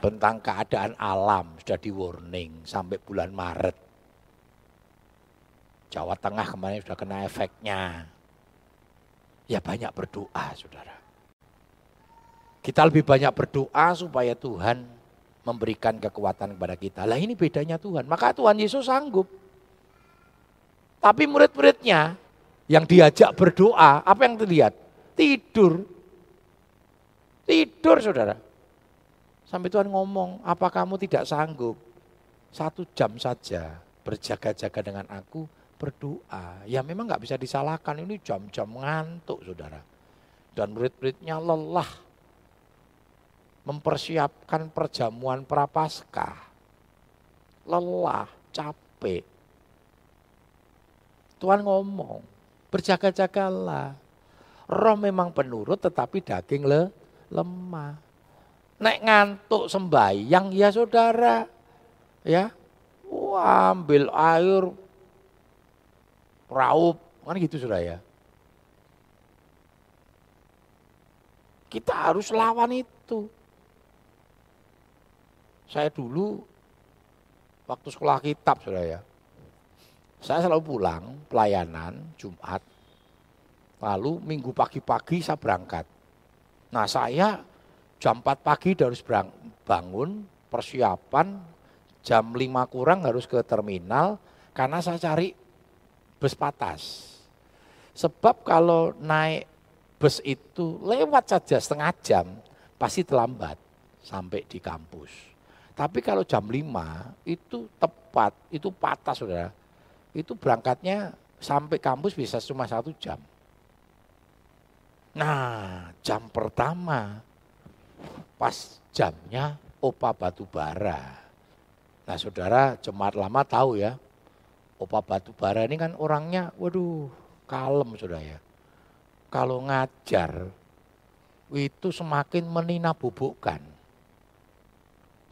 tentang keadaan alam sudah di warning sampai bulan Maret. Jawa Tengah kemarin sudah kena efeknya. Ya banyak berdoa saudara. Kita lebih banyak berdoa supaya Tuhan memberikan kekuatan kepada kita. Lah ini bedanya Tuhan. Maka Tuhan Yesus sanggup. Tapi murid-muridnya yang diajak berdoa, apa yang terlihat? Tidur. Tidur saudara. Sampai Tuhan ngomong, apa kamu tidak sanggup satu jam saja berjaga-jaga dengan aku berdoa. Ya memang nggak bisa disalahkan, ini jam-jam ngantuk saudara. Dan murid-muridnya lelah mempersiapkan perjamuan prapaskah. Lelah, capek. Tuhan ngomong, berjaga-jagalah. Roh memang penurut tetapi daging le, lemah. Nek ngantuk sembayang ya saudara, ya, Wah, ambil air, raup, kan gitu saudara ya. Kita harus lawan itu. Saya dulu waktu sekolah kitab saudara ya, saya selalu pulang pelayanan Jumat, lalu minggu pagi-pagi saya berangkat. Nah saya jam 4 pagi harus bangun, persiapan, jam 5 kurang harus ke terminal, karena saya cari bus patas. Sebab kalau naik bus itu lewat saja setengah jam, pasti terlambat sampai di kampus. Tapi kalau jam 5 itu tepat, itu patah saudara. Itu berangkatnya sampai kampus bisa cuma satu jam. Nah, jam pertama pas jamnya opa batu bara. Nah, saudara jemaat lama tahu ya, opa batu bara ini kan orangnya, waduh, kalem sudah ya. Kalau ngajar itu semakin menina bubukkan.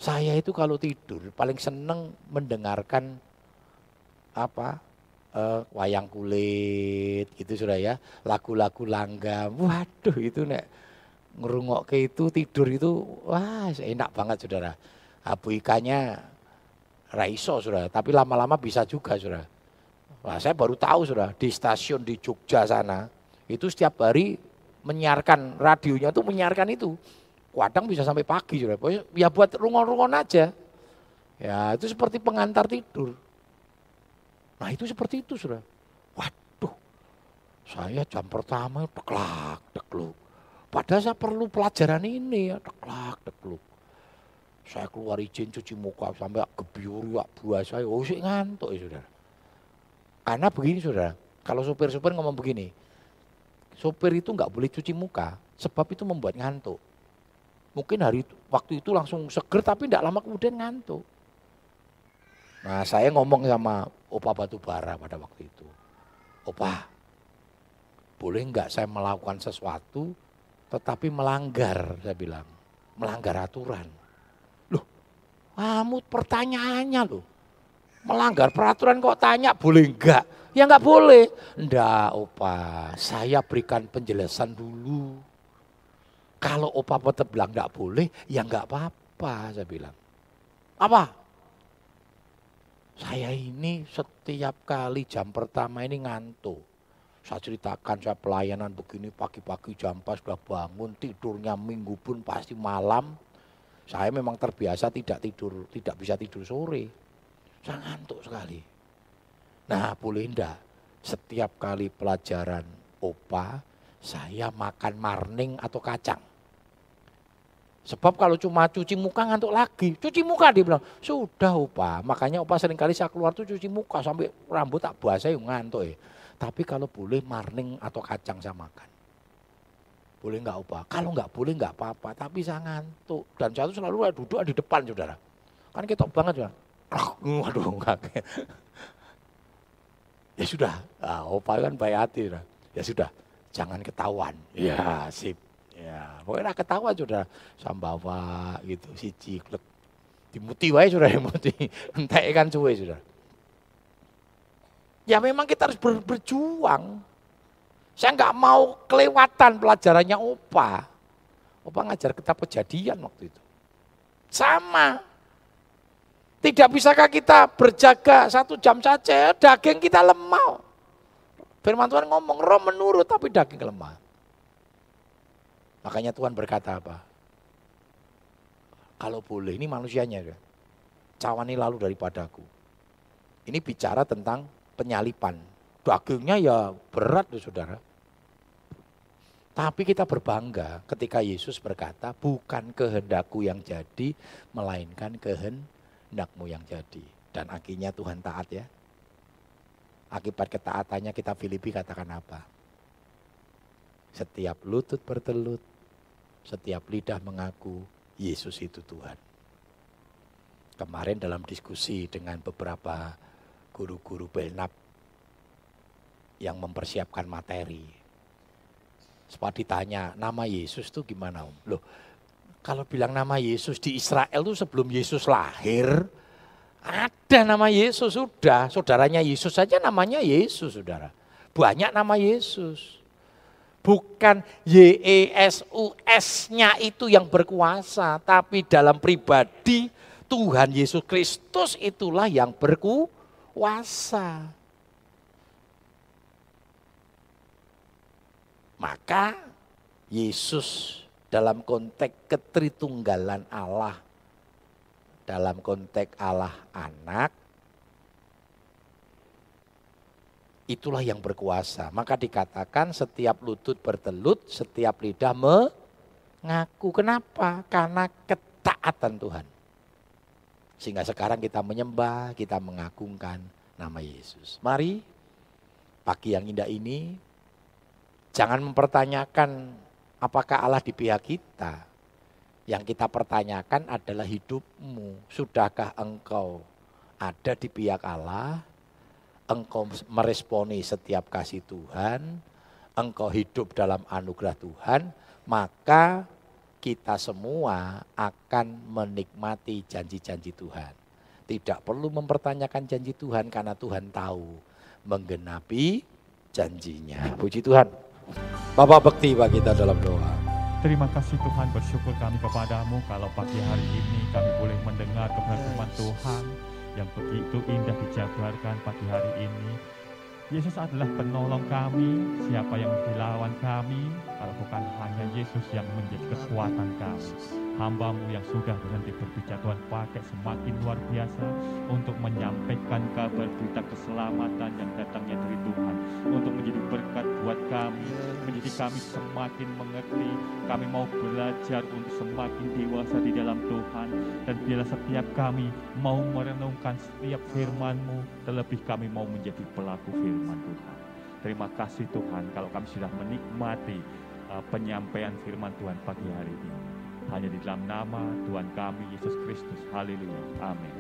Saya itu kalau tidur paling seneng mendengarkan apa uh, wayang kulit gitu sudah ya, lagu-lagu langgam. Waduh itu nek ngerungok ke itu tidur itu wah enak banget saudara. Abu ikannya raiso sudah, tapi lama-lama bisa juga sudah. Wah saya baru tahu sudah di stasiun di Jogja sana itu setiap hari menyiarkan radionya tuh menyiarkan itu. Kadang bisa sampai pagi sudah. Ya buat rungon-rungon aja. Ya itu seperti pengantar tidur. Nah itu seperti itu sudah. Waduh, saya jam pertama deklak, dekluk. Padahal saya perlu pelajaran ini ya, deklak, dekluk. Saya keluar izin cuci muka sampai gebiur ya buah saya, oh sih ngantuk ya saudara. Karena begini saudara, kalau supir-supir ngomong begini, sopir itu nggak boleh cuci muka, sebab itu membuat ngantuk. Mungkin hari itu, waktu itu langsung seger tapi tidak lama kemudian ngantuk. Nah saya ngomong sama Opa Batu Bara pada waktu itu. Opa, boleh nggak saya melakukan sesuatu tetapi melanggar, saya bilang. Melanggar aturan. Loh, kamu pertanyaannya loh. Melanggar peraturan kok tanya boleh enggak? Ya enggak boleh. Enggak opa, saya berikan penjelasan dulu. Kalau opa tetap bilang enggak boleh, ya enggak apa-apa saya bilang. Apa? Saya ini setiap kali jam pertama ini ngantuk. Saya ceritakan saya pelayanan begini pagi-pagi jam pas sudah bangun tidurnya minggu pun pasti malam. Saya memang terbiasa tidak tidur, tidak bisa tidur sore. Saya ngantuk sekali. Nah boleh enggak setiap kali pelajaran opa saya makan marning atau kacang. Sebab kalau cuma cuci muka ngantuk lagi. Cuci muka dia bilang, sudah opa. Makanya opa sering kali saya keluar tuh cuci muka sampai rambut tak basah yang ngantuk ya. Tapi kalau boleh marning atau kacang saya makan. Boleh nggak opa? Kalau nggak boleh nggak apa-apa. Tapi saya ngantuk. Dan saya tuh selalu duduk di depan saudara. Kan ketok banget ya. Waduh <laughs> enggak. Ya sudah, nah, opa kan baik hati. Ya sudah, jangan ketahuan. Ya sip. Ya, pokoknya ketawa sudah sambawa gitu, si ciklek. Dimuti wae sudah <laughs> dimuti. Entek kan cuwe sudah. Ya memang kita harus ber, berjuang. Saya nggak mau kelewatan pelajarannya Opa. Opa ngajar kitab kejadian waktu itu. Sama. Tidak bisakah kita berjaga satu jam saja, daging kita lemah. Firman Tuhan ngomong, roh menurut tapi daging lemah. Makanya Tuhan berkata apa? Kalau boleh, ini manusianya ya. Cawani lalu daripadaku. Ini bicara tentang penyalipan. Dagingnya ya berat tuh saudara. Tapi kita berbangga ketika Yesus berkata, bukan kehendakku yang jadi, melainkan kehendakmu yang jadi. Dan akhirnya Tuhan taat ya. Akibat ketaatannya kita Filipi katakan apa? Setiap lutut bertelut, setiap lidah mengaku Yesus itu Tuhan. Kemarin dalam diskusi dengan beberapa guru-guru Belnap yang mempersiapkan materi. Sempat ditanya, nama Yesus itu gimana om? Loh, kalau bilang nama Yesus di Israel itu sebelum Yesus lahir, ada nama Yesus sudah. Saudaranya Yesus saja namanya Yesus saudara. Banyak nama Yesus. Bukan Yesus-nya itu yang berkuasa, tapi dalam pribadi Tuhan Yesus Kristus itulah yang berkuasa. Maka Yesus dalam konteks ketritunggalan Allah, dalam konteks Allah anak, itulah yang berkuasa. Maka dikatakan setiap lutut bertelut, setiap lidah mengaku. Kenapa? Karena ketaatan Tuhan. Sehingga sekarang kita menyembah, kita mengagungkan nama Yesus. Mari pagi yang indah ini jangan mempertanyakan apakah Allah di pihak kita. Yang kita pertanyakan adalah hidupmu. Sudahkah engkau ada di pihak Allah? Engkau meresponi setiap kasih Tuhan? Engkau hidup dalam anugerah Tuhan? Maka kita semua akan menikmati janji-janji Tuhan. Tidak perlu mempertanyakan janji Tuhan karena Tuhan tahu menggenapi janjinya. Puji Tuhan. Bapak bekti bagi kita dalam doa. Terima kasih Tuhan, bersyukur kami kepadamu kalau pagi hari ini kami boleh mendengar kebenaran Tuhan yang begitu indah dijabarkan pagi hari ini. Yesus adalah penolong kami, siapa yang dilawan kami, kalau bukan hanya Yesus yang menjadi kekuatan kami hambamu yang sudah berhenti berbicara. Tuhan pakai semakin luar biasa untuk menyampaikan kabar berita keselamatan yang datangnya dari Tuhan. Untuk menjadi berkat buat kami menjadi kami semakin mengerti kami mau belajar untuk semakin dewasa di dalam Tuhan. Dan bila setiap kami mau merenungkan setiap firman-Mu terlebih kami mau menjadi pelaku firman Tuhan. Terima kasih Tuhan kalau kami sudah menikmati uh, penyampaian firman Tuhan pagi hari ini hanya di dalam nama Tuhan kami Yesus Kristus. Haleluya. Amin.